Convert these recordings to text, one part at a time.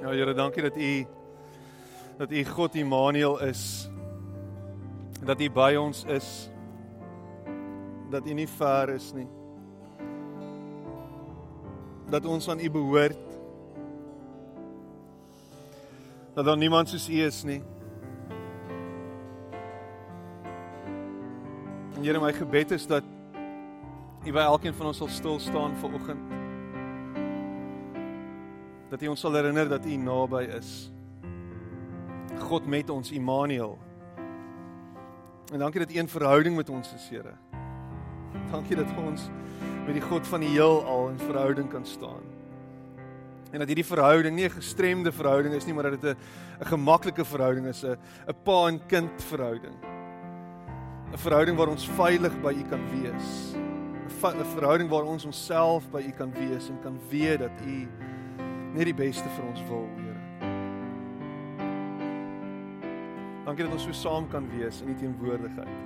Ja Here, dankie dat U dat U God Immanuel is. Dat U by ons is. Dat U nie ver is nie. Dat ons aan U behoort. Dat daar niemand soos U is nie. En Here, my gebed is dat U by elkeen van ons sal stil staan vir oggend dat U ons sal herinner dat U naby is. God met ons Immanuel. En dankie dat U 'n verhouding met ons is, Here. Dankie dat ons met die God van die heelal in verhouding kan staan. En dat hierdie verhouding nie 'n gestremde verhouding is nie, maar dat dit 'n 'n gemaklike verhouding is, 'n 'n pa en kind verhouding. 'n Verhouding waar ons veilig by U kan wees. 'n Verhouding waar ons onsself by U kan wees en kan weet dat U net die beste vir ons wil, Here. Dankie dat ons so saam kan wees in U teenwoordigheid.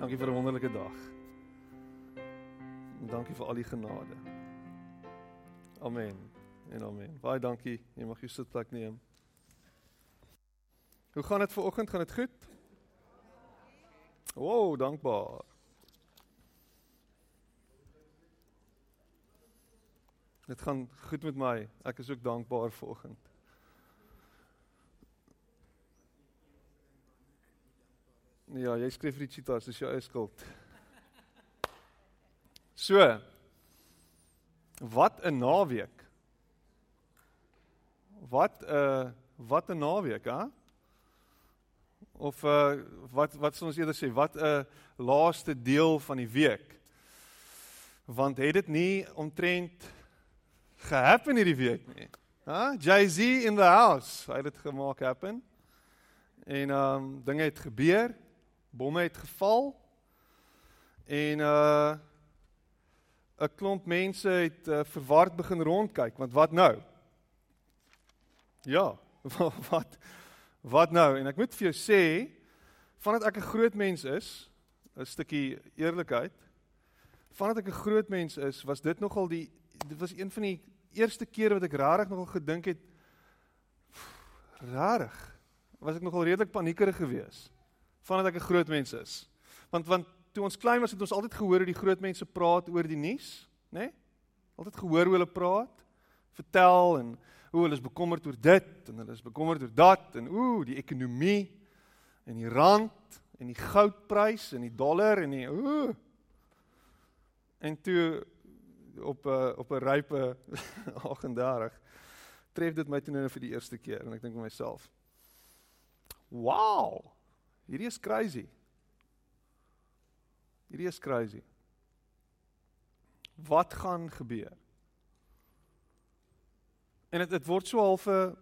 Dankie vir 'n wonderlike dag. En dankie vir al die genade. Amen. En amen. Baie dankie. Jy mag jou sitplek neem. Hoe gaan dit ver oggend? Gaan dit goed? Wow, dankbaar. Dit gaan goed met my. Ek is ook dankbaar vanoggend. Ja, jy skryf vir die cheetahs, dis jou eie skuld. So. Wat 'n naweek. Wat 'n uh, wat 'n naweek, hè? Of uh wat wat sou ons eerder sê, wat 'n laaste deel van die week. Want het dit nie omtrent gehappen hierdie week nie. Ha? Jay-Z in the house. Hy het dit gemaak happen. En ehm um, dinge het gebeur. Bomme het geval. En uh 'n klomp mense het uh, verward begin rondkyk, want wat nou? Ja, wat wat nou? En ek moet vir jou sê, vandat ek 'n groot mens is, 'n stukkie eerlikheid, vandat ek 'n groot mens is, was dit nogal die dit was een van die eerste keer wat ek rarig nogal gedink het rarig was ek nogal redelik paniekerig geweest vandat ek 'n groot mens is. Want want toe ons klein was het ons altyd gehoor hoe die groot mense praat oor die nuus, né? Nee? Altyd gehoor hoe hulle praat, vertel en hoe hulle is bekommerd oor dit en hulle is bekommerd oor dat en ooh, die ekonomie en die rand en die goudprys en die dollar en die ooh. En toe op 'n uh, op 'n rype 38 tref dit my toe nou vir die eerste keer en ek dink vir myself wow hierdie is crazy. Hierdie is crazy. Wat gaan gebeur? En dit dit word so half 'n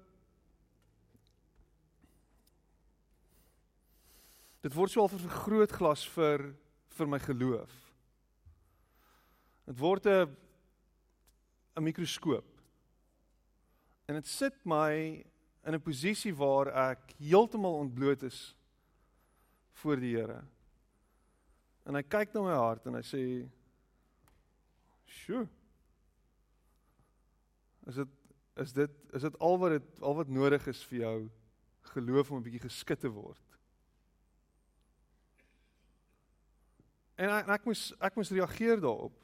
dit word so half 'n vergrootglas vir vir my geloof dit word 'n 'n mikroskoop. En dit sit my in 'n posisie waar ek heeltemal ontbloot is voor die Here. En hy kyk na my hart en hy sê: "Sjoe. Is dit is dit is dit al wat dit al wat nodig is vir jou geloof om 'n bietjie geskit te word?" En ek, ek moes ek moes reageer daarop.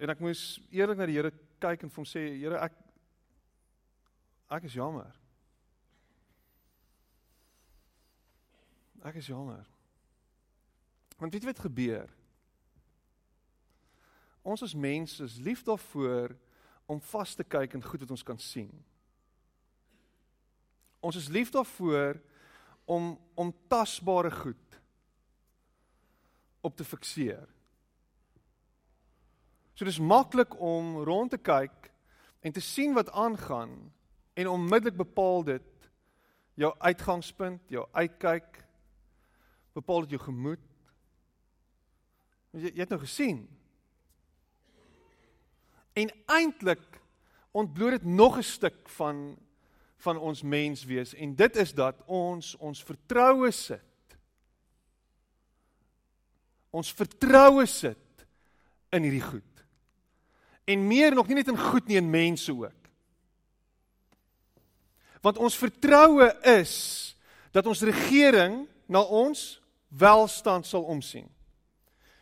En ek moes eerlik na die Here kyk en vir hom sê, Here, ek ek is jammer. Ek is jammer. Want weet jy wat gebeur? Ons as mense is lief daarvoor om vas te kyk en goed wat ons kan sien. Ons is lief daarvoor om om tasbare goed op te fikseer. So dis maklik om rond te kyk en te sien wat aangaan en onmiddellik bepaal dit jou uitgangspunt, jou uitkyk bepaal dit jou gemoed. Jy, jy het nou gesien. En eintlik ontbloot dit nog 'n stuk van van ons menswees en dit is dat ons ons vertroue sit. Ons vertroue sit in hierdie goed. En meer nog nie net in goed nie in mense ook. Want ons vertroue is dat ons regering na ons welstand sal omsien.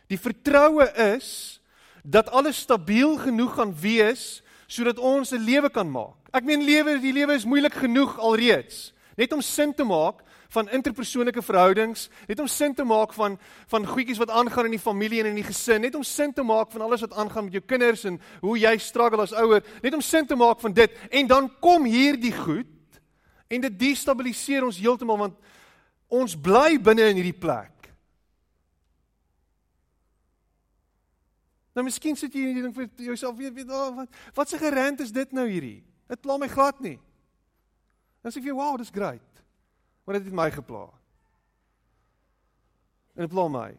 Die vertroue is dat alles stabiel genoeg gaan wees sodat ons 'n lewe kan maak. Ek meen lewe, die lewe is moeilik genoeg alreeds. Net om sin te maak van interpersoonlike verhoudings, net om sin te maak van van goedjies wat aangaan in die familie en in die gesin, net om sin te maak van alles wat aangaan met jou kinders en hoe jy struggle as ouer, net om sin te maak van dit en dan kom hierdie goed en dit destabiliseer ons heeltemal want ons bly binne in hierdie plek. Nou miskien sit jy en jy dink vir jouself weet weet oh, wat wat se gerend is dit nou hierdie? Dit pla my glad nie. Dan sê ek vir wow, dis great. Maar dit het my gepla. En dit pla my.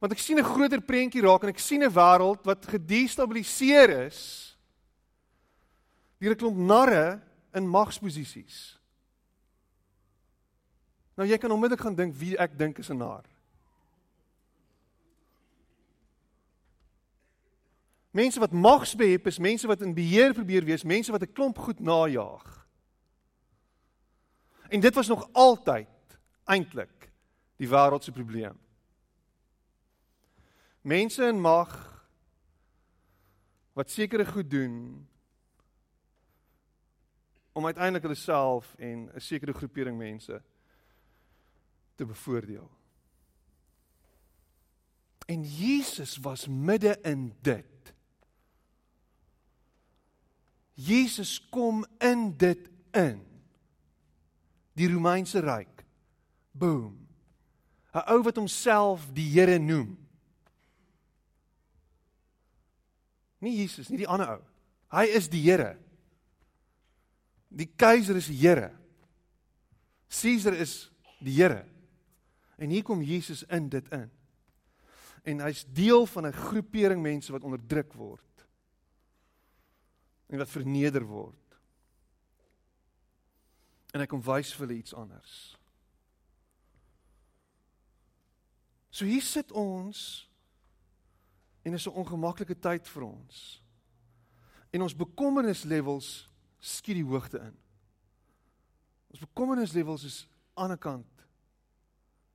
Want ek sien 'n groter prentjie raak en ek sien 'n wêreld wat gedestabiliseer is deur 'n klomp narre in magsposisies. Nou jy kan onmiddellik gaan dink wie ek dink is 'n nar. Mense wat magsbehep is, mense wat in beheer probeer wees, mense wat 'n klomp goed najag. En dit was nog altyd eintlik die wêreld se probleem. Mense in mag wat sekere goed doen om uiteindelik hulle self en 'n sekere groepering mense te bevoordeel. En Jesus was midde in dit. Jesus kom in dit in. Die Romeinse ryk. Boom. 'n Ou wat homself die Here noem. Nie Jesus, nie die ander ou. Hy is die Here. Die keiser is die Here. Caesar is die Here. En hier kom Jesus in dit in. En hy's deel van 'n groepering mense wat onderdruk word en wat verneder word. En hy kom wys vir hulle iets anders. So hier sit ons en is 'n ongemaklike tyd vir ons. En ons bekommernis levels skiet die hoogte in. Ons bekommernis levels is aan die kant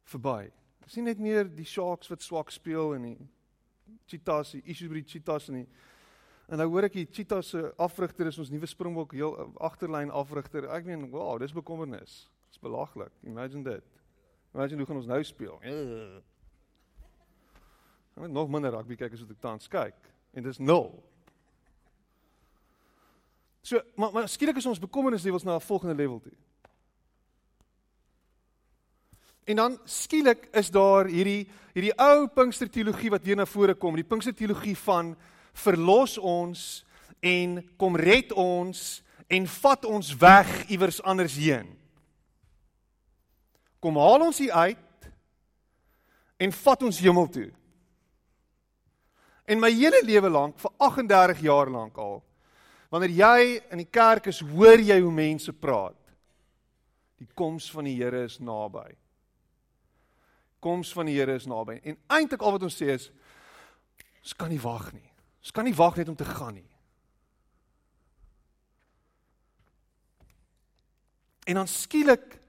verby. Dit is nie net meer die Sharks wat swak speel en die Cheetahs, die issues by die Cheetahs en die En nou hoor ek die Cheetahs se afrigter is ons nuwe Springbok heel agterlyn afrigter. Ek meen, wow, dis bekommernis. Dis belaglik. Imagine dit. Imagine hoe gaan ons nou speel? Ek moet nog minder rugby kyk as wat ek tans kyk. En dis 0. So, maar maar skielik is ons bekommernis levels na 'n volgende level toe. En dan skielik is daar hierdie hierdie ou Pinkster teologie wat weer na vore kom, die Pinkster teologie van verlos ons en kom red ons en vat ons weg iewers anders heen. Kom haal ons hier uit en vat ons hemel toe. En my hele lewe lank vir 38 jaar lank al wanneer jy in die kerk is, hoor jy hoe mense praat. Die koms van die Here is naby. Koms van die Here is naby. En eintlik al wat ons sê is ons kan nie wag nie. Ons kan nie wag net om te gaan nie. En dan skielik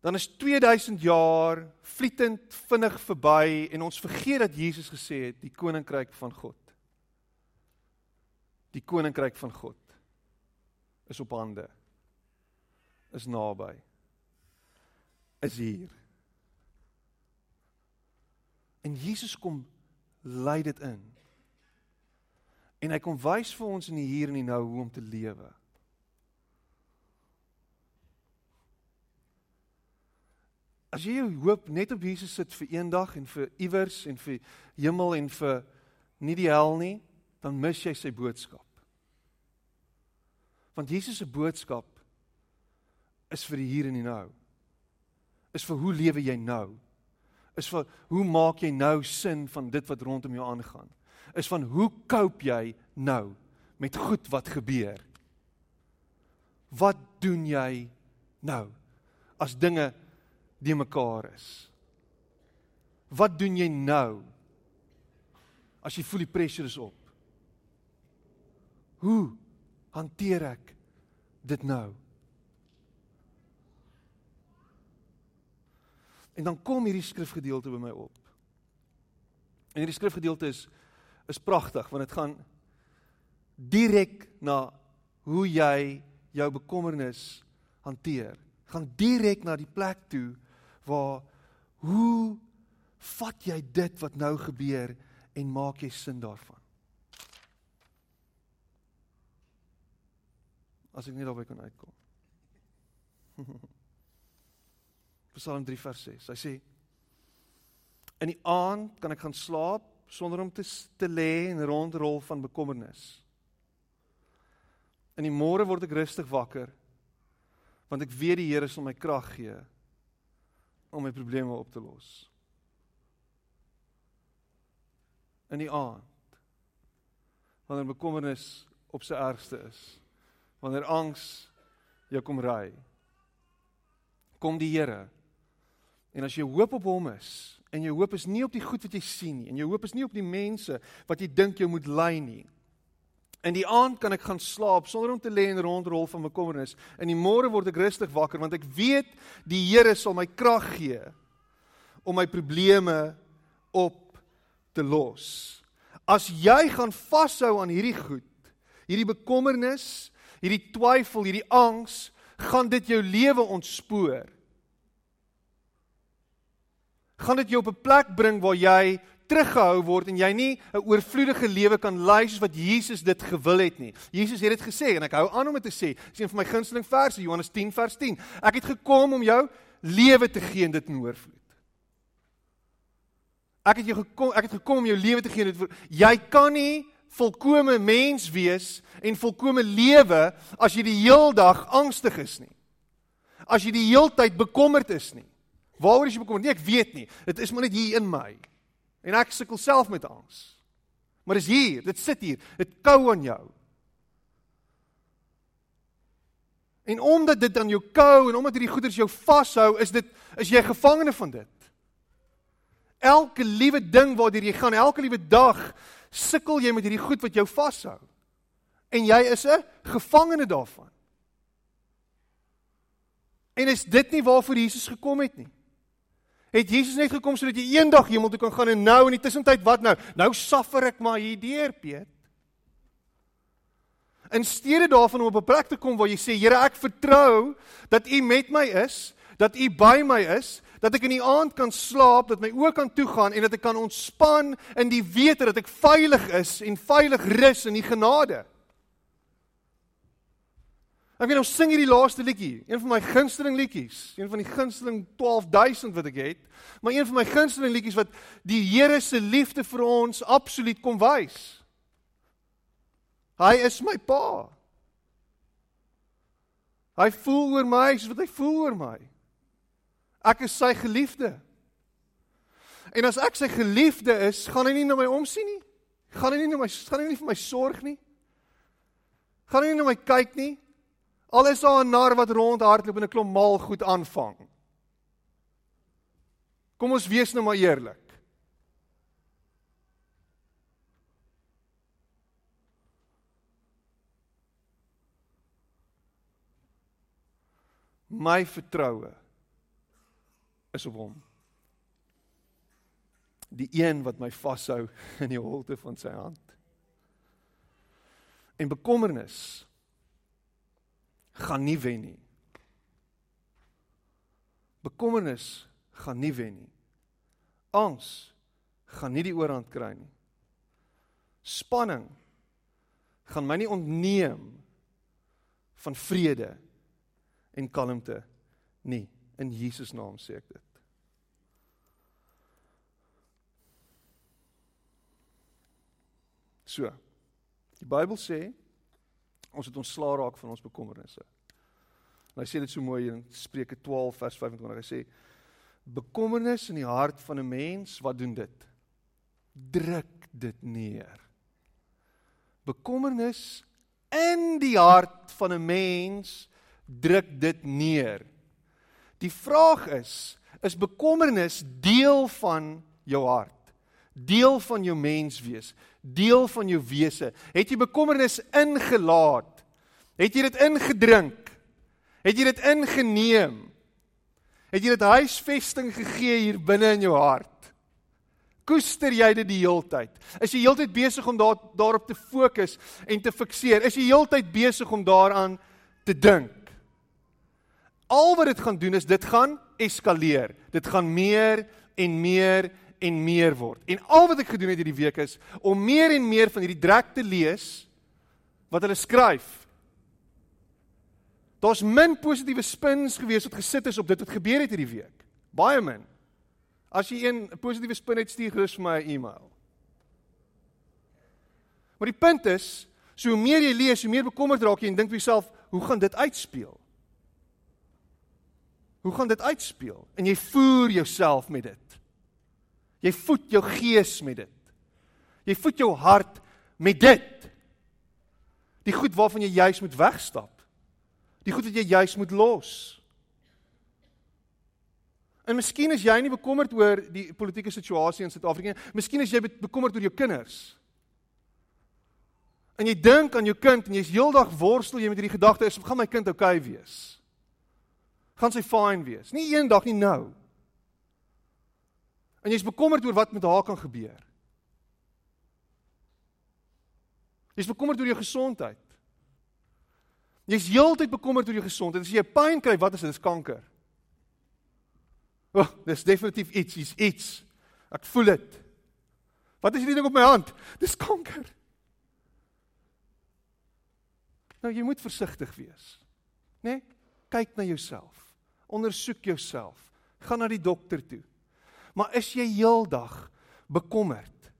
dan is 2000 jaar vlietend vinnig verby en ons vergeet dat Jesus gesê het die koninkryk van God. Die koninkryk van God is op hande. Is naby. Is hier. En Jesus kom lei dit in. En hy kom wys vir ons in die hier en die nou hoe om te lewe. As jy jou hoop net op Jesus sit vir eendag en vir iewers en vir hemel en vir nie die hel nie, dan mis jy sy boodskap. Want Jesus se boodskap is vir die hier en die nou. Is vir hoe lewe jy nou? Is van hoe maak jy nou sin van dit wat rondom jou aangaan? Is van hoe koop jy nou met goed wat gebeur? Wat doen jy nou as dinge die mekaar is? Wat doen jy nou as jy voel die pressure is op? Hoe hanteer ek dit nou? En dan kom hierdie skrifgedeelte by my op. En hierdie skrifgedeelte is is pragtig want dit gaan direk na hoe jy jou bekommernis hanteer. Gaan direk na die plek toe waar hoe vat jy dit wat nou gebeur en maak jy sin daarvan? As ek net daarby kan uitkom. Psalm 3 vers 6. Hy sê in die aand kan ek gaan slaap sonder om te te lê en rondrol van bekommernis. In die môre word ek rustig wakker want ek weet die Here sal my krag gee om my probleme op te los. In die aand wanneer bekommernis op sy ergste is, wanneer angs jou kom ry, kom die Here En as jy hoop op hom is en jou hoop is nie op die goed wat jy sien nie en jou hoop is nie op die mense wat jy dink jou moet lei nie. In die aand kan ek gaan slaap sonder om te lê en rondrol van bekommernis. In die môre word ek rustig wakker want ek weet die Here sal my krag gee om my probleme op te los. As jy gaan vashou aan hierdie goed, hierdie bekommernis, hierdie twyfel, hierdie angs, gaan dit jou lewe ontspoor gaan dit jou op 'n plek bring waar jy teruggehou word en jy nie 'n oorvloedige lewe kan lei soos wat Jesus dit gewil het nie. Jesus het dit gesê en ek hou aan om dit te sê. Dis een van my gunsteling verse, Johannes 10 vers 10. Ek het gekom om jou lewe te gee en dit in oorvloed. Ek het jou gekom ek het gekom om jou lewe te gee en dit jy kan nie volkomme mens wees en volkomme lewe as jy die heeldag angstig is nie. As jy die heeltyd bekommerd is nie. Waaroor is jy bekommerd? Nee, ek weet nie. Dit is maar net hier in my. En ek sukkel self met angs. Maar dis hier, dit sit hier. Dit kou aan jou. En omdat dit aan jou kou en omdat hierdie goeders jou vashou, is dit is jy gevangene van dit. Elke liewe ding waartoe jy gaan, elke liewe dag sukkel jy met hierdie goed wat jou vashou. En jy is 'n gevangene daarvan. En is dit nie waarvoor Jesus gekom het nie? Het Jesus net gekom sodat jy eendag hemel toe kan gaan en nou in die tussentyd wat nou? Nou suffer ek maar hier deur, Piet. In steede daarvan om op 'n plek te kom waar jy sê, Here, ek vertrou dat U met my is, dat U by my is, dat ek in die aand kan slaap, dat my oë kan toegaan en dat ek kan ontspan in die wete dat ek veilig is en veilig rus in die genade. Ek weet ons sing hierdie laaste liedjie, een van my gunsteling liedjies, een van die gunsteling 12000 wat ek het, maar een van my gunsteling liedjies wat die Here se liefde vir ons absoluut kom wys. Hy is my pa. Hy voel oor my soos wat hy voel oor my. Ek is sy geliefde. En as ek sy geliefde is, gaan hy nie na my omsien nie. Gaan hy nie na my gaan hy nie vir my sorg nie. Gaan hy nie na my kyk nie. Al is daar 'n nar wat rondhardloop en 'n klomp mal goed aanvang. Kom ons wees nou maar eerlik. My vertroue is op hom. Die een wat my vashou in die holte van sy hand. En bekommernis gaan nie wen nie. Bekommernis gaan nie wen nie. Angs gaan nie die oorhand kry nie. Spanning gaan my nie ontneem van vrede en kalmte nie. In Jesus naam sê ek dit. So. Die Bybel sê Ons het ontslaa raak van ons bekommernisse. En hy sê dit so mooi in Spreuke 12 vers 25. Hy sê bekommernis in die hart van 'n mens, wat doen dit? Druk dit neer. Bekommernis in die hart van 'n mens druk dit neer. Die vraag is, is bekommernis deel van jou hart? Deel van jou mens wees, deel van jou wese. Het jy bekommernis ingelaat? Het jy dit ingedrink? Het jy dit ingeneem? Het jy dit huisvesting gegee hier binne in jou hart? Koester jy dit die heeltyd? Is jy heeltyd besig om daar daarop te fokus en te fikseer? Is jy heeltyd besig om daaraan te dink? Al wat dit gaan doen is dit gaan eskaleer. Dit gaan meer en meer en meer word. En al wat ek gedoen het hierdie week is om meer en meer van hierdie drek te lees wat hulle skryf. Daar's min positiewe spins gewees wat gesit is op dit wat gebeur het hierdie week. Baie min. As jy een positiewe spin het stuur gerus vir my 'n e-mail. Maar die punt is, so hoe meer jy lees, hoe meer bekommerd raak jy en dink vir jouself, hoe gaan dit uitspeel? Hoe gaan dit uitspeel? En jy voer jouself met dit. Jy voed jou gees met dit. Jy voed jou hart met dit. Die goed waarvan jy juis moet wegstap. Die goed wat jy juis moet los. En miskien is jy nie bekommerd oor die politieke situasie in Suid-Afrika nie. Miskien is jy bekommerd oor jou kinders. En jy dink aan jou kind en jy's heeldag worstel jy met hierdie gedagte is, gaan my kind oukei okay wees? Gaan sy fyn wees? Nie eendag nie nou. En jy's bekommerd oor wat met haar kan gebeur. Jy's bekommerd oor jou gesondheid. Jy's heeltyd bekommerd oor jou gesondheid. As jy pyn kry, wat is dit? Dis kanker. Oh, dis definitief iets, iets, iets. Ek voel dit. Wat is hierdie ding op my hand? Dis kanker. Nou jy moet versigtig wees. Né? Nee? Kyk na jouself. Ondersoek jouself. Gaan na die dokter toe. Maar is jy heeldag bekommerd?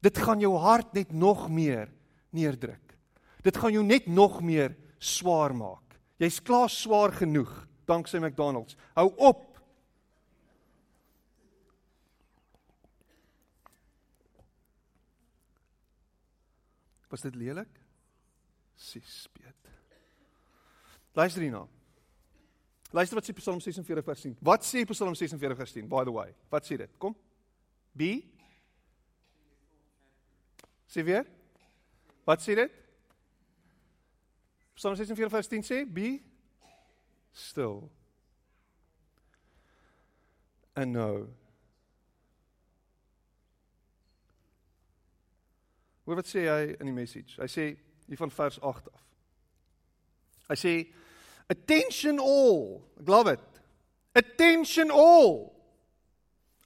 Dit gaan jou hart net nog meer neerdruk. Dit gaan jou net nog meer swaar maak. Jy's klaar swaar genoeg danksy McDonald's. Hou op. Was dit lelik? Sis, Piet. Luister hierna. Luister wat sê Psalm 46 vers 10. Wat sê Psalm 46 vers 10? By the way, wat sê dit? Kom. Be Sê weer? Wat sê dit? Psalm 46 vers 10 sê be still. And know. Hoor wat sê hy in die message? Hy sê hier van vers 8 af. Hy sê Attention all. Ek love it. Attention all.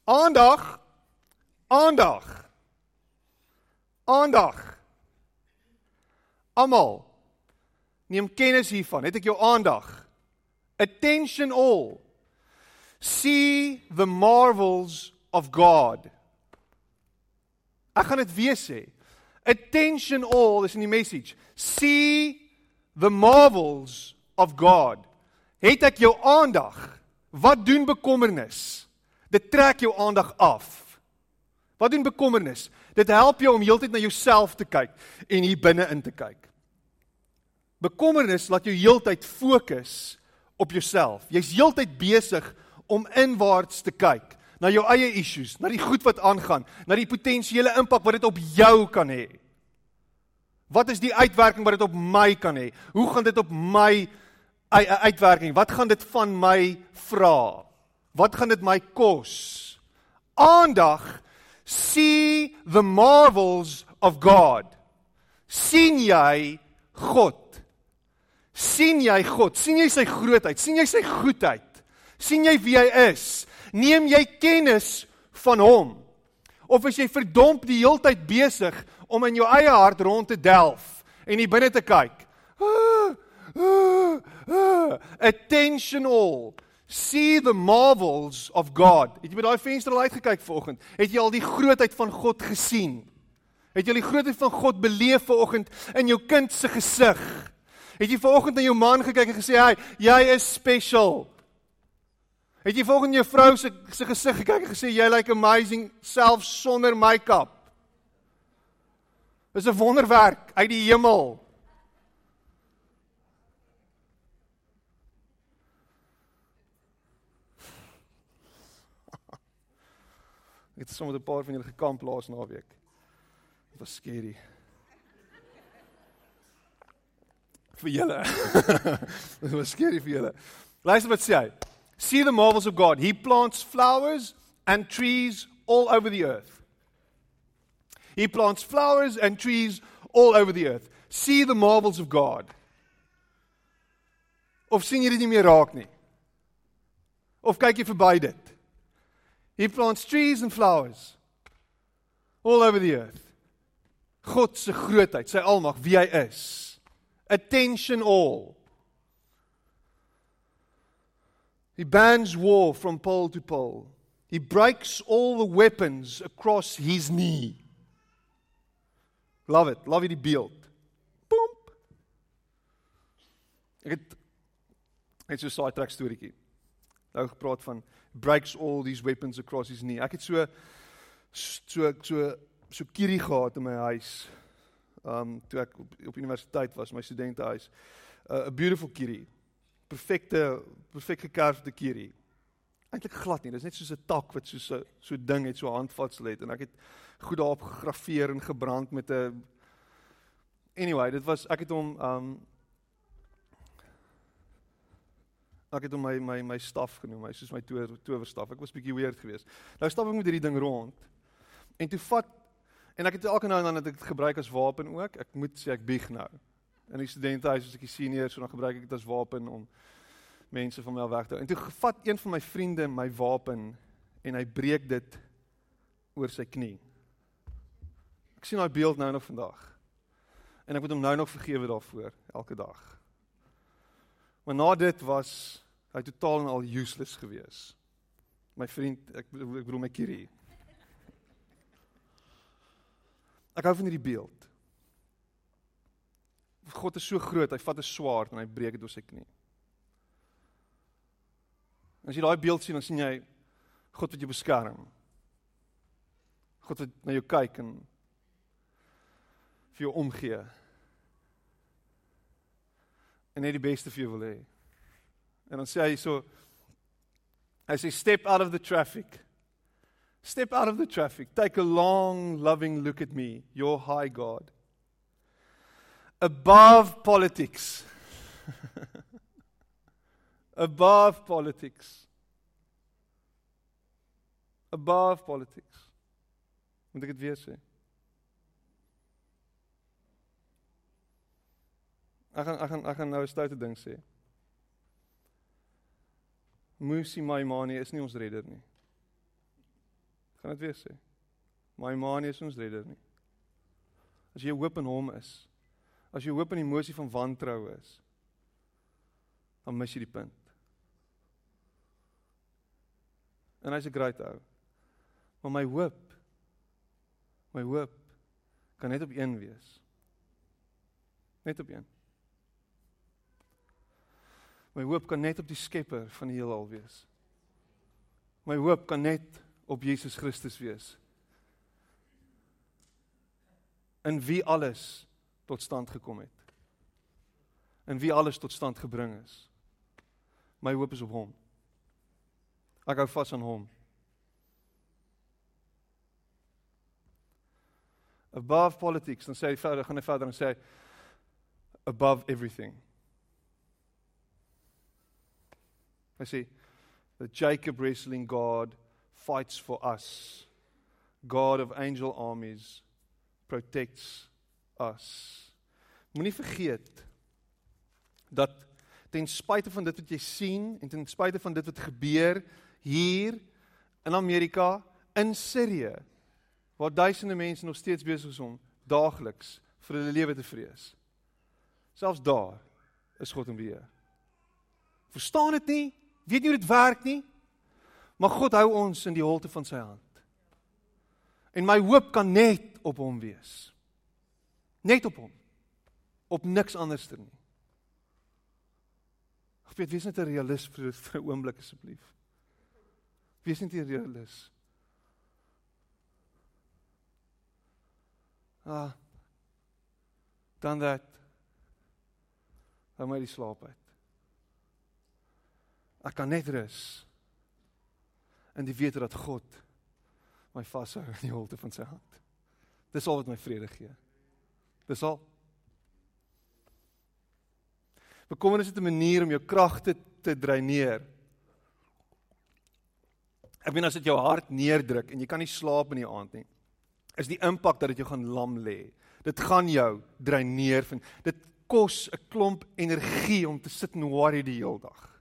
Aandag. Aandag. Aandag. Almal. Neem kennis hiervan. Het ek jou aandag? Attention all. See the marvels of God. Ek gaan dit weer sê. Attention all is in die message. See the marvels of God. Het ek jou aandag? Wat doen bekommernis? Dit trek jou aandag af. Wat doen bekommernis? Dit help jou om heeltyd na jouself te kyk en hier binne in te kyk. Bekommernis laat jou heeltyd fokus op jouself. Jy's heeltyd besig om inwaarts te kyk na jou eie issues, na die goed wat aangaan, na die potensiële impak wat dit op jou kan hê. Wat is die uitwerking wat dit op my kan hê? Hoe gaan dit op my uitwerking. Wat gaan dit van my vra? Wat gaan dit my kos? Aandag see the marvels of God. sien jy God? sien jy God? sien jy sy grootheid? sien jy sy goedheid? sien jy wie hy is? Neem jy kennis van hom? Of is jy verdomp die heeltyd besig om in jou eie hart rond te delf en hier binne te kyk? Ah, Attention all. See the marvels of God. Het jy by daai venster al uitgekyk vanoggend? Het jy al die grootheid van God gesien? Het jy die grootheid van God beleef vanoggend in jou kind se gesig? Het jy vanoggend na jou man gekyk en gesê, "Hy, jy is special." Het jy vanoggend jou vrou se se gesig gekyk en gesê, "Jy lyk like amazing selfs sonder make-up." Dis 'n wonderwerk uit die hemel. Ek het sommer met 'n paar van julle gekamp laas naweek. Dit was skerry. vir julle. Dit was skerry vir julle. Luister wat sê hy. See the marvels of God. He plants flowers and trees all over the earth. He plants flowers and trees all over the earth. See the marvels of God. Of sien jy dit nie meer raak nie? Of kyk jy verby dit? He plants trees and flowers all over the earth. God se grootheid, sy almag, wie hy is. Attention all. He bans war from pole to pole. He breaks all the weapons across his knee. Love it. Love die beeld. Boom. Ek het het so 'n side track storieetjie. Nou gepraat van breaks all these weapons across his knee. Ek het so so so so kierie gehad in my huis. Um toe ek op, op universiteit was, my studentehuis. uh, beautiful kierie. Perfekte perfek gekerfde kierie. Eintlik glad nie. Dit is net soos 'n tak wat so so so ding het so handvatsel het en ek het goed daarop gegraveer en gebrand met 'n Anyway, dit was ek het hom um ek het hom my my my staf genoem, hy soos my tower towerstaf. Ek was bietjie weird geweest. Nou stap ek met hierdie ding rond. En toe vat en ek het elke nou en dan dit gebruik as wapen ook. Ek moet sê ek bieg nou. In die studentehuis as ek die senior, so dan gebruik ek dit as wapen om mense van my af weg te hou. En toe vat een van my vriende my wapen en hy breek dit oor sy knie. Ek sien daai beeld nou nog vandag. En ek moet hom nou nog vergewe daarvoor elke dag. Maar na dit was hy totaal en al useless gewees. My vriend, ek ek bedoel my Kiri. Ek hou van hierdie beeld. God is so groot, hy vat 'n swaard en hy breek dit oor sy knie. As jy daai beeld sien, dan sien jy God wat jou beskerm. God wat na jou kyk en vir jou omgee. En net die beste vir jou wil hê. En dan sê hy so hy sê step out of the traffic. Step out of the traffic. Take a long loving look at me, your high God. Above politics. Above politics. Above politics. Moet ek dit weer sê? Ek gaan ek gaan ek gaan nou 'n stoute ding sê. Musi Maimani is nie ons redder nie. Ek gaan dit weer sê. Maimani is ons redder nie. As jy hoop in hom is, as jy hoop in die emosie van wantrou is, dan mis jy die punt. En hy's 'n great ou. Maar my hoop my hoop kan net op een wees. Net op een. My hoop kan net op die Skepper van die heelal wees. My hoop kan net op Jesus Christus wees. In wie alles tot stand gekom het. In wie alles tot stand gebring is. My hoop is op hom. Ek hou vas aan hom. Above politics, dan sê hy verder, gaan hy verder en sê above everything. I say, the Jacob wrestling God fights for us. God of angel armies protects us. Moenie vergeet dat ten spyte van dit wat jy sien en ten spyte van dit wat gebeur hier in Amerika, in Sirië, waar duisende mense nog steeds besig is om daagliks vir hulle lewe te vrees. Selfs daar is God in beheer. Verstaan dit nie? Weet nie hoe dit werk nie. Maar God hou ons in die holte van sy hand. En my hoop kan net op hom wees. Net op hom. Op niks anders nie. Ek weet wees net 'n realist vir vir 'n oomblik asseblief. Wees net 'n realist. Ah. Dan dat hou my die slaap uit. Ek kan net rus in die wete dat God my vashou in die holte van sy hand. Dis al wat my vrede gee. Dis al. Bekommernis is 'n manier om jou kragte te dreineer. Ek bedoel as dit jou hart neerdruk en jy kan nie slaap in die aand nie. Is die impak dat dit jou gaan lam lê. Dit gaan jou dreineer van dit kos 'n klomp energie om te sit en worry die hele dag.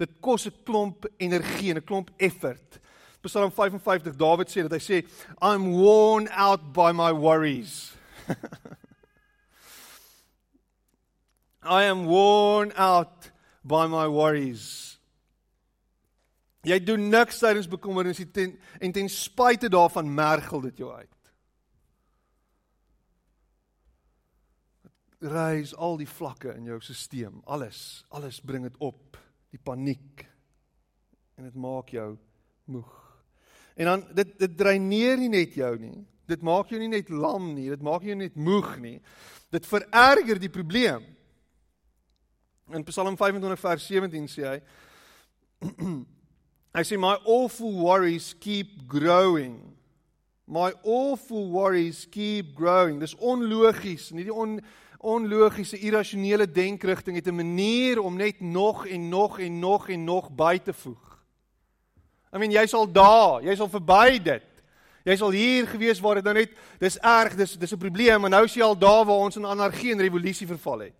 Dit kos 'n klomp energie en 'n klomp effort. Psalm 55 Dawid sê dat hy sê I'm worn out by my worries. I am worn out by my worries. Jy doen niks tydens bekommernis ten, en ten spyte daarvan mergel dit jou uit. Reis al die vlakke in jou stelsel, alles, alles bring dit op, die paniek. En dit maak jou moeg. En dan dit dit dreineer nie net jou nie. Dit maak jou nie net lam nie, dit maak jou net moeg nie. Dit vererger die probleem. In Psalm 25 vers 17 sê hy Hy sê my awful worries keep growing. My awful worries keep growing. Dis onlogies, nie die on onlogiese irrasionele denkrigting het 'n manier om net nog en nog en nog en nog by te voeg. I mean jy's al daar, jy's al verby dit. Jy's al hier gewees waar dit nou net dis erg, dis dis 'n probleem, maar nou is jy al daar waar ons in anargie en revolusie verval het.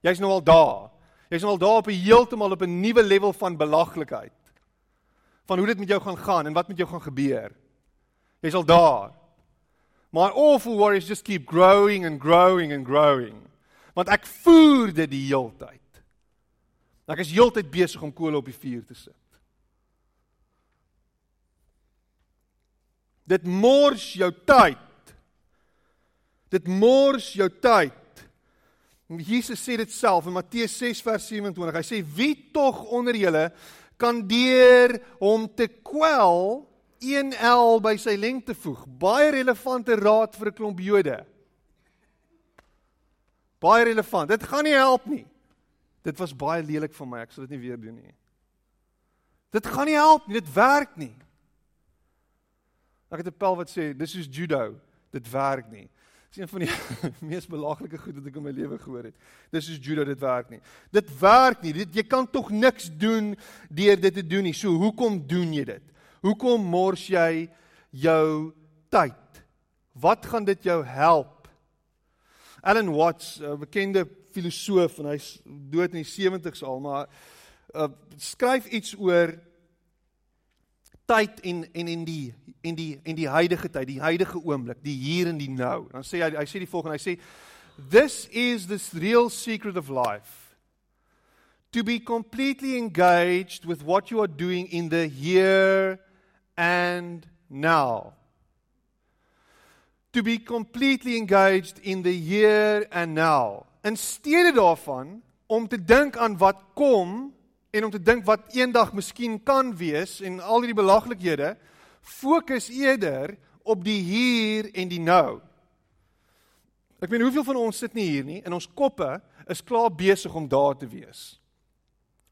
Jy's nou al daar. Jy's nou al daar op 'n heeltemal op 'n nuwe level van belaglikheid. Van hoe dit met jou gaan gaan en wat met jou gaan gebeur. Jy's al daar. My awful worries just keep growing and growing and growing. Want ek voer dit die heeltyd. Ek is heeltyd besig om kolle op die vuur te sit. Dit mors jou tyd. Dit mors jou tyd. Jesus sê dit self in Matteus 6 vers 27. Hy sê wie tog onder julle kan deur hom te kwel 1L by sy lengte voeg. Baie relevante raad vir 'n klomp Jode. Baie relevant. Dit gaan nie help nie. Dit was baie lelik van my. Ek sal dit nie weer doen nie. Dit gaan nie help nie. Dit werk nie. Ek het 'n pel wat sê dis soos judo, dit werk nie. Dis een van die mees belaglike goed wat ek in my lewe gehoor het. Dis soos judo, dit werk nie. Dit werk nie. Dit jy kan tog niks doen deur dit te doen nie. So hoekom doen jy dit? Hoekom mors jy jou tyd? Wat gaan dit jou help? Alan Watts, 'n bekende filosoof en hy's dood in die 70's al, maar uh, skryf iets oor tyd en en en die en die en die huidige tyd, die huidige oomblik, die hier en die nou. Dan sê hy hy sê die volgende, hy sê this is the real secret of life. To be completely engaged with what you are doing in the here and now. To be completely engaged in the here and now. In steede daarvan om te dink aan wat kom en om te dink wat eendag miskien kan wees en al hierdie belaglikhede fokus eerder op die hier en die nou. Ek weet hoeveel van ons sit nie hier nie en ons koppe is klaar besig om daar te wees.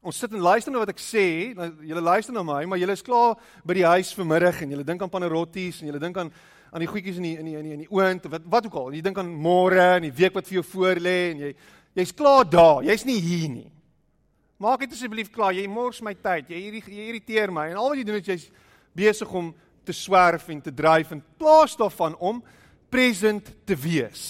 Ons sit en luister na wat ek sê, nou julle luister na my, maar julle is klaar by die huis vanmiddag en julle dink aan panerotties en julle dink aan aan die goedjies in die in die in die, die oond wat wat ook al. Jy dink aan môre en die week wat vir jou voorlê en jy jy's klaar daar. Jy's nie hier nie. Maak dit asseblief klaar. Jy mors my tyd. Jy jy irriteer my. En al wat jy doen is jy's besig om te swerf en te dryf in plaas daarvan om present te wees.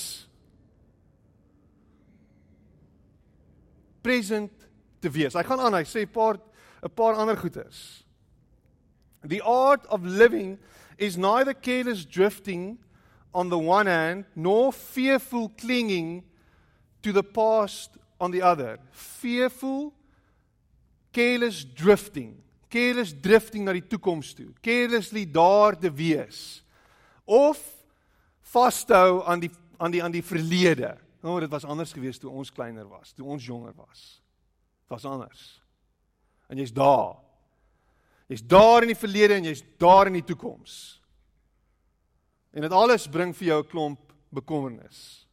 Present te wees. Hy gaan aan, hy sê 'n paar 'n paar ander goeters. The art of living is neither careless drifting on the one hand nor fearful clinging to the past on the other. Fearful careless drifting, careless drifting na die toekoms toe, carelessly daar te wees of vashou aan die aan die aan die verlede. O, oh, dit was anders geweest toe ons kleiner was, toe ons jonger was. Was anders. En jy's daar. Jy's daar in die verlede en jy's daar in die toekoms. En dit alles bring vir jou 'n klomp bekommernis.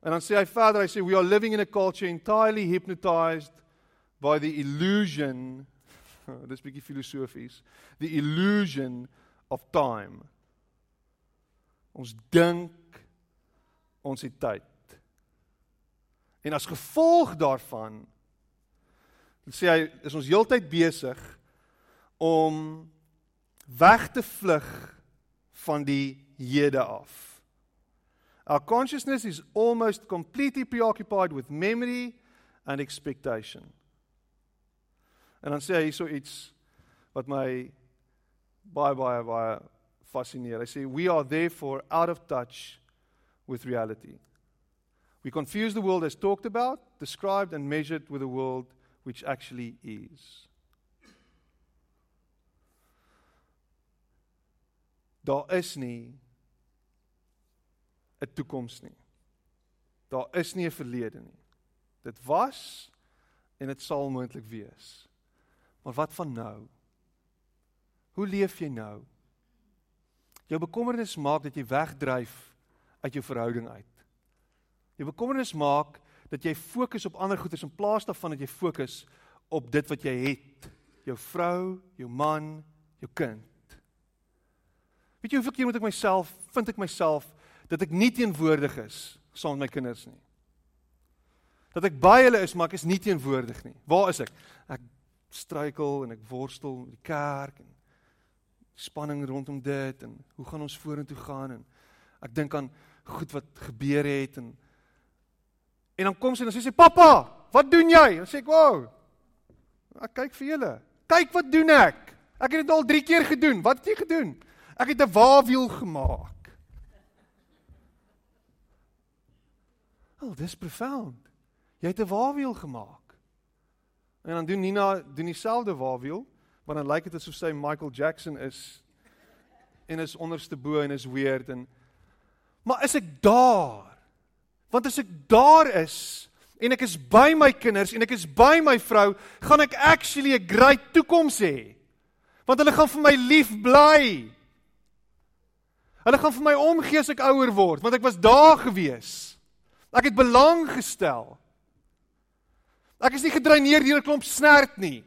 En dan sê hy verder, hy sê we are living in a culture entirely hypnotized by the illusion dis bietjie filosofies the illusion of time. Ons dink ons het tyd. En as gevolg daarvan sê hy is ons heeltyd besig om weg te vlug van die hede af. Our consciousness is almost completely preoccupied with memory and expectation. En dan sê hy hierso iets wat my baie baie baie fascineer. Hy sê we are therefore out of touch with reality. We confuse the world as talked about, described and measured with the world which actually is. Daar is nie 'n toekoms nie. Daar is nie 'n verlede nie. Dit was en dit sal moontlik wees. Maar wat van nou? Hoe leef jy nou? Jou bekommernis maak dat jy wegdryf uit jou verhouding uit. Jou bekommernis maak dat jy fokus op ander goeders in plaas daarvan dat jy fokus op dit wat jy het. Jou vrou, jou man, jou kind. Weet jy hoeveel keer moet ek myself vind ek myself dat ek nie teenwoordig is saam met my kinders nie. Dat ek by hulle is, maar ek is nie teenwoordig nie. Waar is ek? Ek struikel en ek worstel met die kerk en spanning rondom dit en hoe gaan ons vorentoe gaan en ek dink aan goed wat gebeur het en en dan kom sy en dan sê sy pappa, wat doen jy? Dan sê ek, "Wow. Ek kyk vir julle. Kyk wat doen ek. Ek het dit al 3 keer gedoen. Wat het jy gedoen? Ek het 'n waawiel gemaak." Oh, dis profound. Jy het 'n waawiel gemaak. En dan doen Nina doen dieselfde waawiel, maar dan lyk dit asof sy Michael Jackson is en is onderste bo en is weird en maar is ek daar? Want as ek daar is en ek is by my kinders en ek is by my vrou, gaan ek actually 'n great toekoms hê. Want hulle gaan vir my lief bly. Hulle gaan vir my omgee as ek ouer word, want ek was daar gewees. Ek het belang gestel. Ek is nie gedreineer deur 'n klomp snert nie.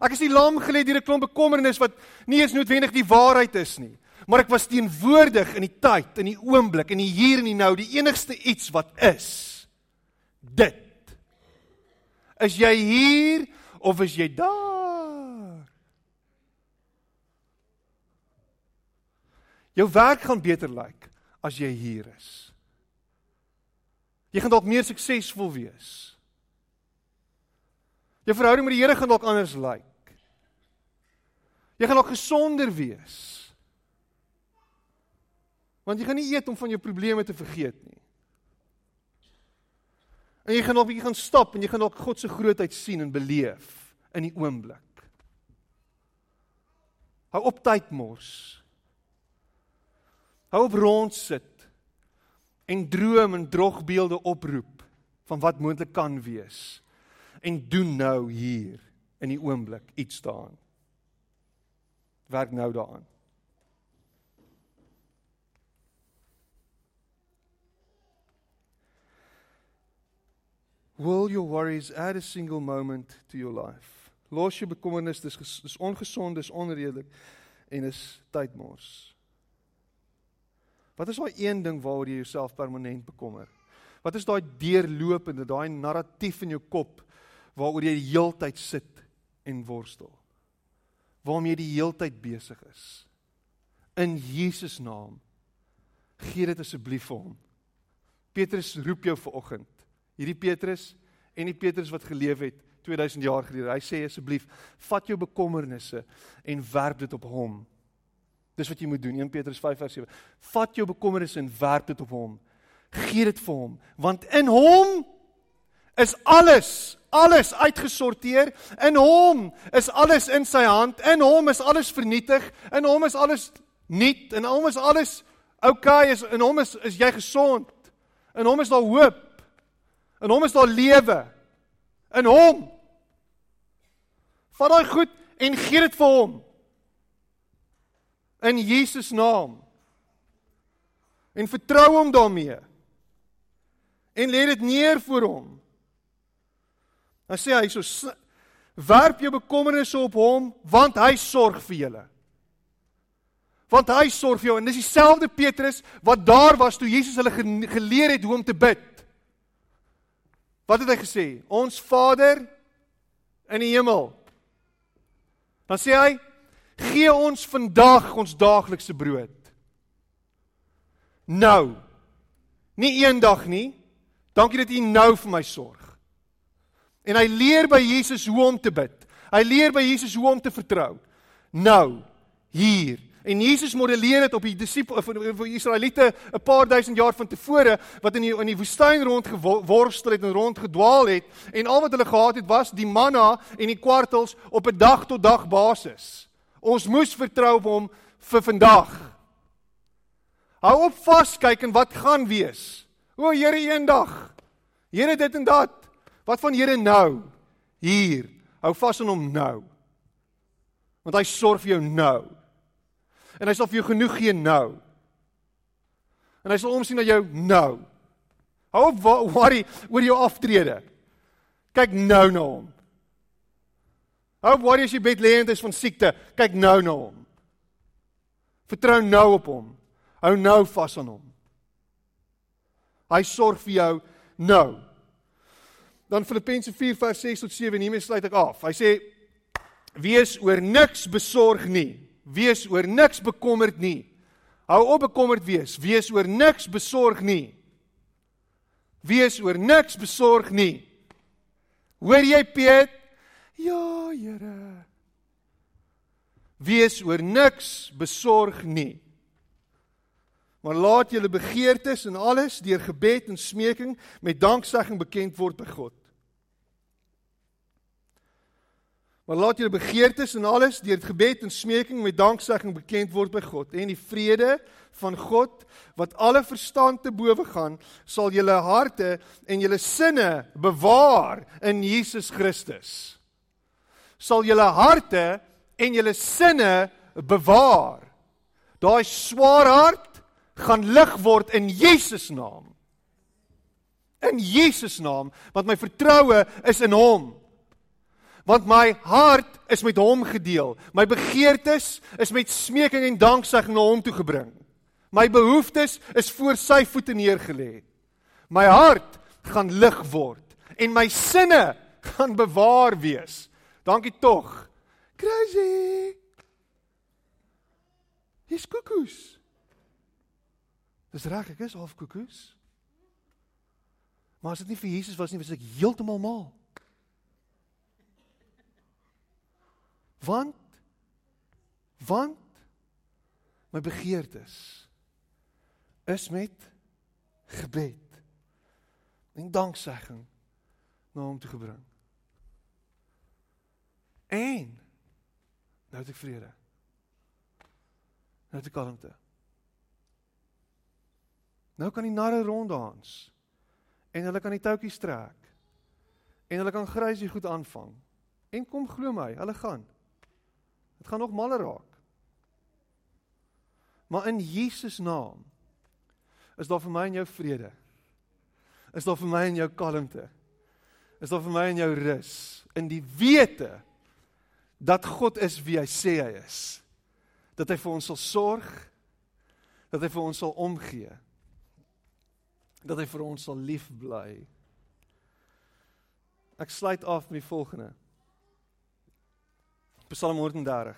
Ek is nie lam gelê deur 'n klomp bekommernis wat nie eens noodwendig die waarheid is nie. Maar ek was teenwoordig in die tyd, in die oomblik, in die hier en die nou, die enigste iets wat is. Dit. Is jy hier of is jy daar? Jou werk gaan beter lyk as jy hier is. Jy gaan dalk meer suksesvol wees. Jou verhouding met die Here gaan dalk anders lyk. Jy gaan dalk gesonder wees. Want jy gaan nie eet om van jou probleme te vergeet nie. En jy gaan op jy gaan stap en jy gaan dalk God se grootheid sien en beleef in die oomblik. Hou op tyd mors. Hou op rond sit en droom en drogbeelde oproep van wat moontlik kan wees en doen nou hier in die oomblik iets daaraan. Werk nou daaraan. Will your worries add a single moment to your life? Los jou bekommernis, dis dis ongesond, dis onredelik en is tydmors. Wat is daai een ding waaroor jy jouself permanent bekommer? Wat is daai deurlopende, daai narratief in jou kop waaroor jy die heeltyd sit en worstel? Waarmee jy die heeltyd besig is? In Jesus naam gee dit asseblief vir hom. Petrus roep jou vanoggend hierdie Petrus en die Petrus wat geleef het 2000 jaar gelede. Hy sê asseblief, vat jou bekommernisse en werp dit op hom. Dis wat jy moet doen. 1 Petrus 5:7. Vat jou bekommernisse en werp dit op hom. Gee dit vir hom, want in hom is alles, alles uitgesorteer. In hom is alles in sy hand. In hom is alles vernietig. In hom is alles nuut. In hom is alles oukei. Okay. In hom is is jy gesond. In hom is daar hoop. In hom is daar lewe. In hom. Vat daai goed en gee dit vir hom. In Jesus naam. En vertrou hom daarmee. En lê dit neer voor hom. Dan sê hy so werp jou bekommernisse op hom want hy sorg vir julle. Want hy sorg vir jou en dis dieselfde Petrus wat daar was toe Jesus hulle geleer het hoe om te bid. Wat het hy gesê? Ons Vader in die hemel. Dan sê hy: "Gee ons vandag ons daaglikse brood." Nou. Nie eendag nie. Dankie dat U nou vir my sorg. En hy leer by Jesus hoe om te bid. Hy leer by Jesus hoe om te vertrou. Nou, hier En Jesus modelleer dit op die disipels of vir Israeliete 'n paar duisend jaar van tevore wat in die in die woestyn rondgeworstel het en rondgedwaal het en al wat hulle gehad het was die manna en die kwartels op 'n dag tot dag basis. Ons moes vertrou op hom vir vandag. Hou op vas kyk en wat gaan wees. O Here eendag. Here dit en dat. Wat van Here nou? Hier. Hou vas aan hom nou. Want hy sorg vir jou nou en hy sal vir jou genoeg gee nou. En hy sal omsien na jou nou. Hou op worry oor jou aftrede. Kyk nou na hom. Hou op worry as jy bed lê en is van siekte. Kyk nou na hom. Vertrou nou op hom. Hou nou vas aan hom. Hy sorg vir jou nou. Dan Filippense 4 vers 6 tot 7 en hiermee sluit ek af. Hy sê wees oor niks besorg nie wees oor niks bekommerd nie. Hou op bekommerd wees, wees oor niks besorg nie. Wees oor niks besorg nie. Hoor jy Piet? Ja, Here. Wees oor niks besorg nie. Maar laat julle begeertes en alles deur gebed en smeking met danksegging bekend word by God. Maar laat julle begeertes en alles deur gebed en smeking met danksegging bekend word by God en die vrede van God wat alle verstand te bowe gaan sal julle harte en julle sinne bewaar in Jesus Christus. Sal julle harte en julle sinne bewaar. Daai swaar hart gaan lig word in Jesus naam. In Jesus naam want my vertroue is in hom want my hart is met hom gedeel. My begeertes is met smeking en danksegging na hom toe gebring. My behoeftes is voor sy voete neergelê. My hart gaan lig word en my sinne gaan bewaar wees. Dankie tog. Crazy. Dis koekoes. Dis reg, ek is half koekoes. Maar as dit nie vir Jesus was nie, was ek heeltemal mal. Want want my begeertes is met gebed en danksegging na hom toe gebring. En nou het ek vrede. Nou het ek kalmte. Nou kan die narre ronddans en hulle kan die toutjies trek en hulle kan grysie goed aanvang. En kom glo my, hulle gaan Dit gaan nog maler raak. Maar in Jesus naam is daar vir my en jou vrede. Is daar vir my en jou kalmte. Is daar vir my en jou rus in die wete dat God is wie hy sê hy is. Dat hy vir ons sal sorg. Dat hy vir ons sal omgee. Dat hy vir ons sal lief bly. Ek sluit af met die volgende. Psalm 130.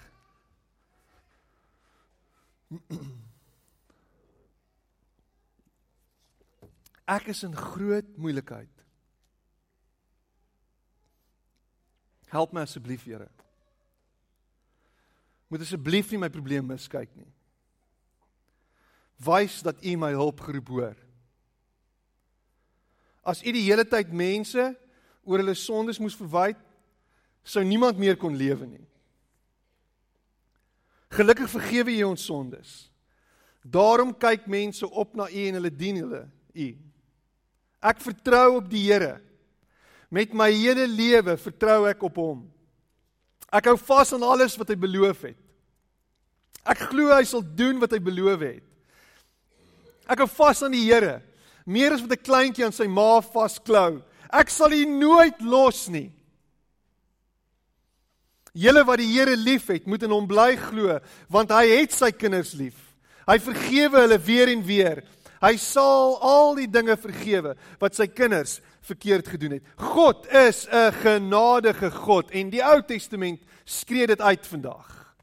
Ek is in groot moeilikheid. Help my asseblief, Here. Moet asseblief nie my probleem miskyk nie. Wys dat U my hulp geroep hoor. As U die hele tyd mense oor hulle sondes moes verwyd, sou niemand meer kon lewe nie. Gelukkig vergewe jy ons sondes. Daarom kyk mense op na U en hulle dien hulle U. Ek vertrou op die Here. Met my hele lewe vertrou ek op Hom. Ek hou vas aan alles wat hy beloof het. Ek glo hy sal doen wat hy beloof het. Ek hou vas aan die Here, meer as wat 'n kleintjie aan sy ma vasklou. Ek sal U nooit los nie. Julle wat die Here liefhet, moet in hom bly glo, want hy het sy kinders lief. Hy vergewe hulle weer en weer. Hy sal al die dinge vergewe wat sy kinders verkeerd gedoen het. God is 'n genadige God en die Ou Testament skree dit uit vandag.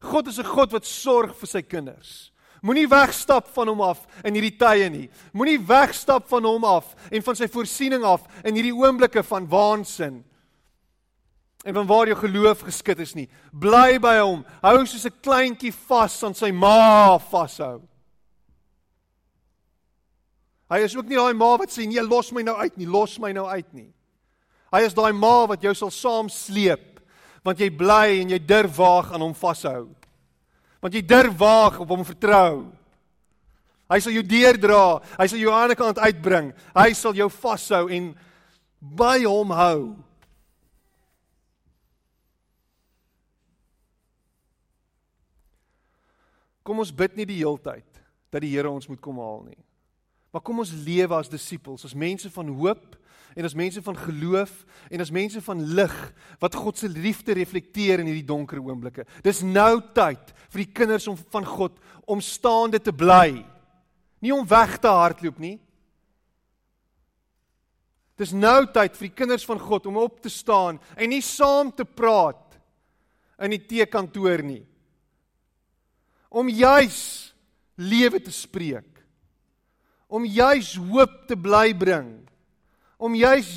God is 'n God wat sorg vir sy kinders. Moenie wegstap van hom af in hierdie tye nie. Moenie wegstap van hom af en van sy voorsiening af in hierdie oomblikke van waansin. En van waar jou geloof geskit is nie. Bly by hom. Hou soos 'n kleintjie vas aan sy ma vashou. Hy is ook nie daai ma wat sê nee, los my nou uit nie, los my nou uit nie. Hy is daai ma wat jou sal saam sleep want jy bly en jy durf waag aan hom vashou. Want jy durf waag op hom vertrou. Hy sal jou deurdra, hy sal jou aan die kant uitbring. Hy sal jou vashou en by hom hou. Kom ons bid nie die heeltyd dat die Here ons moet kom haal nie. Maar kom ons lewe as disippels, as mense van hoop en as mense van geloof en as mense van lig wat God se liefde reflekteer in hierdie donker oomblikke. Dis nou tyd vir die kinders om van God om staande te bly. Nie om weg te hardloop nie. Dis nou tyd vir die kinders van God om op te staan en nie saam te praat in die teekantoor nie. Om juis lewe te spreek om juis hoop te bly bring om juis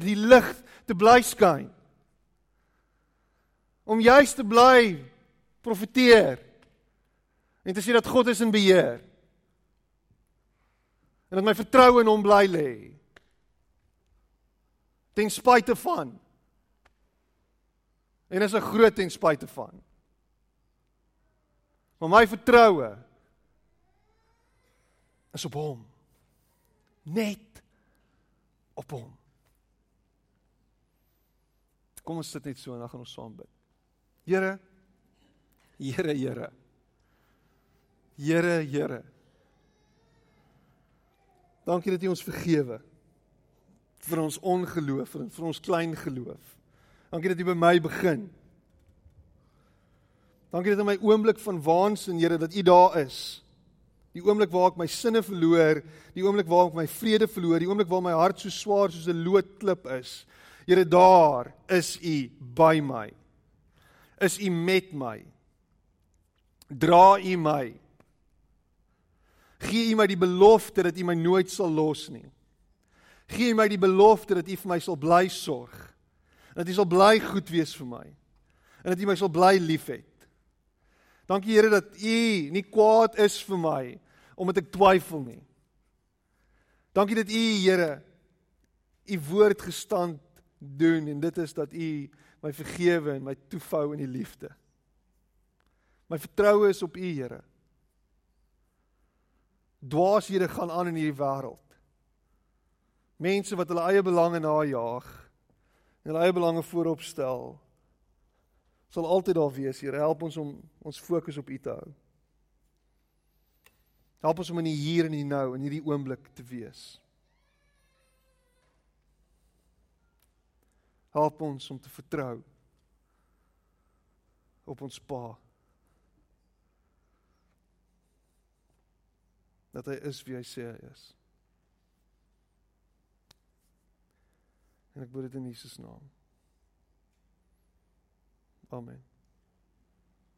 die lig te bly skyn om juis te bly profeteer en te sê dat God is in beheer en dat my vertroue in hom bly lê. Ten spyte van. En is 'n groot ten spyte van maar my vertroue is op hom net op hom. Kom ons sit net so en dan gaan ons saam bid. Here, Here, Here. Here, Here. Dankie dat U ons vergewe vir ons ongeloof en vir ons klein geloof. Dankie dat U by my begin. Dankie dat in my oomblik van waansin, Here, dat U daar is. Die oomblik waar ek my sinne verloor, die oomblik waar ek my vrede verloor, die oomblik waar my hart so swaar soos 'n loodklip is. Here daar is U by my. Is U met my? Dra U my. Gee U my die belofte dat U my nooit sal los nie. Gee U my die belofte dat U vir my sal bly sorg. Dat U sal bly goed wees vir my. En dat U my sal bly liefhê. Dankie Here dat U nie kwaad is vir my omdat ek twyfel nie. Dankie dat U Here U woord gestand doen en dit is dat U my vergewe en my toefou in die liefde. My vertroue is op U Here. Dwaashede gaan aan in hierdie wêreld. Mense wat hulle eie belange najag en hulle eie belange voorop stel sal altyd daar wees, Here. Help ons om ons fokus op U te hou. Help ons om in die hier en die nou in hierdie oomblik te wees. Help ons om te vertrou op ons Pa. Dat hy is wie hy sê hy is. En ek bid dit in Jesus naam. Amen.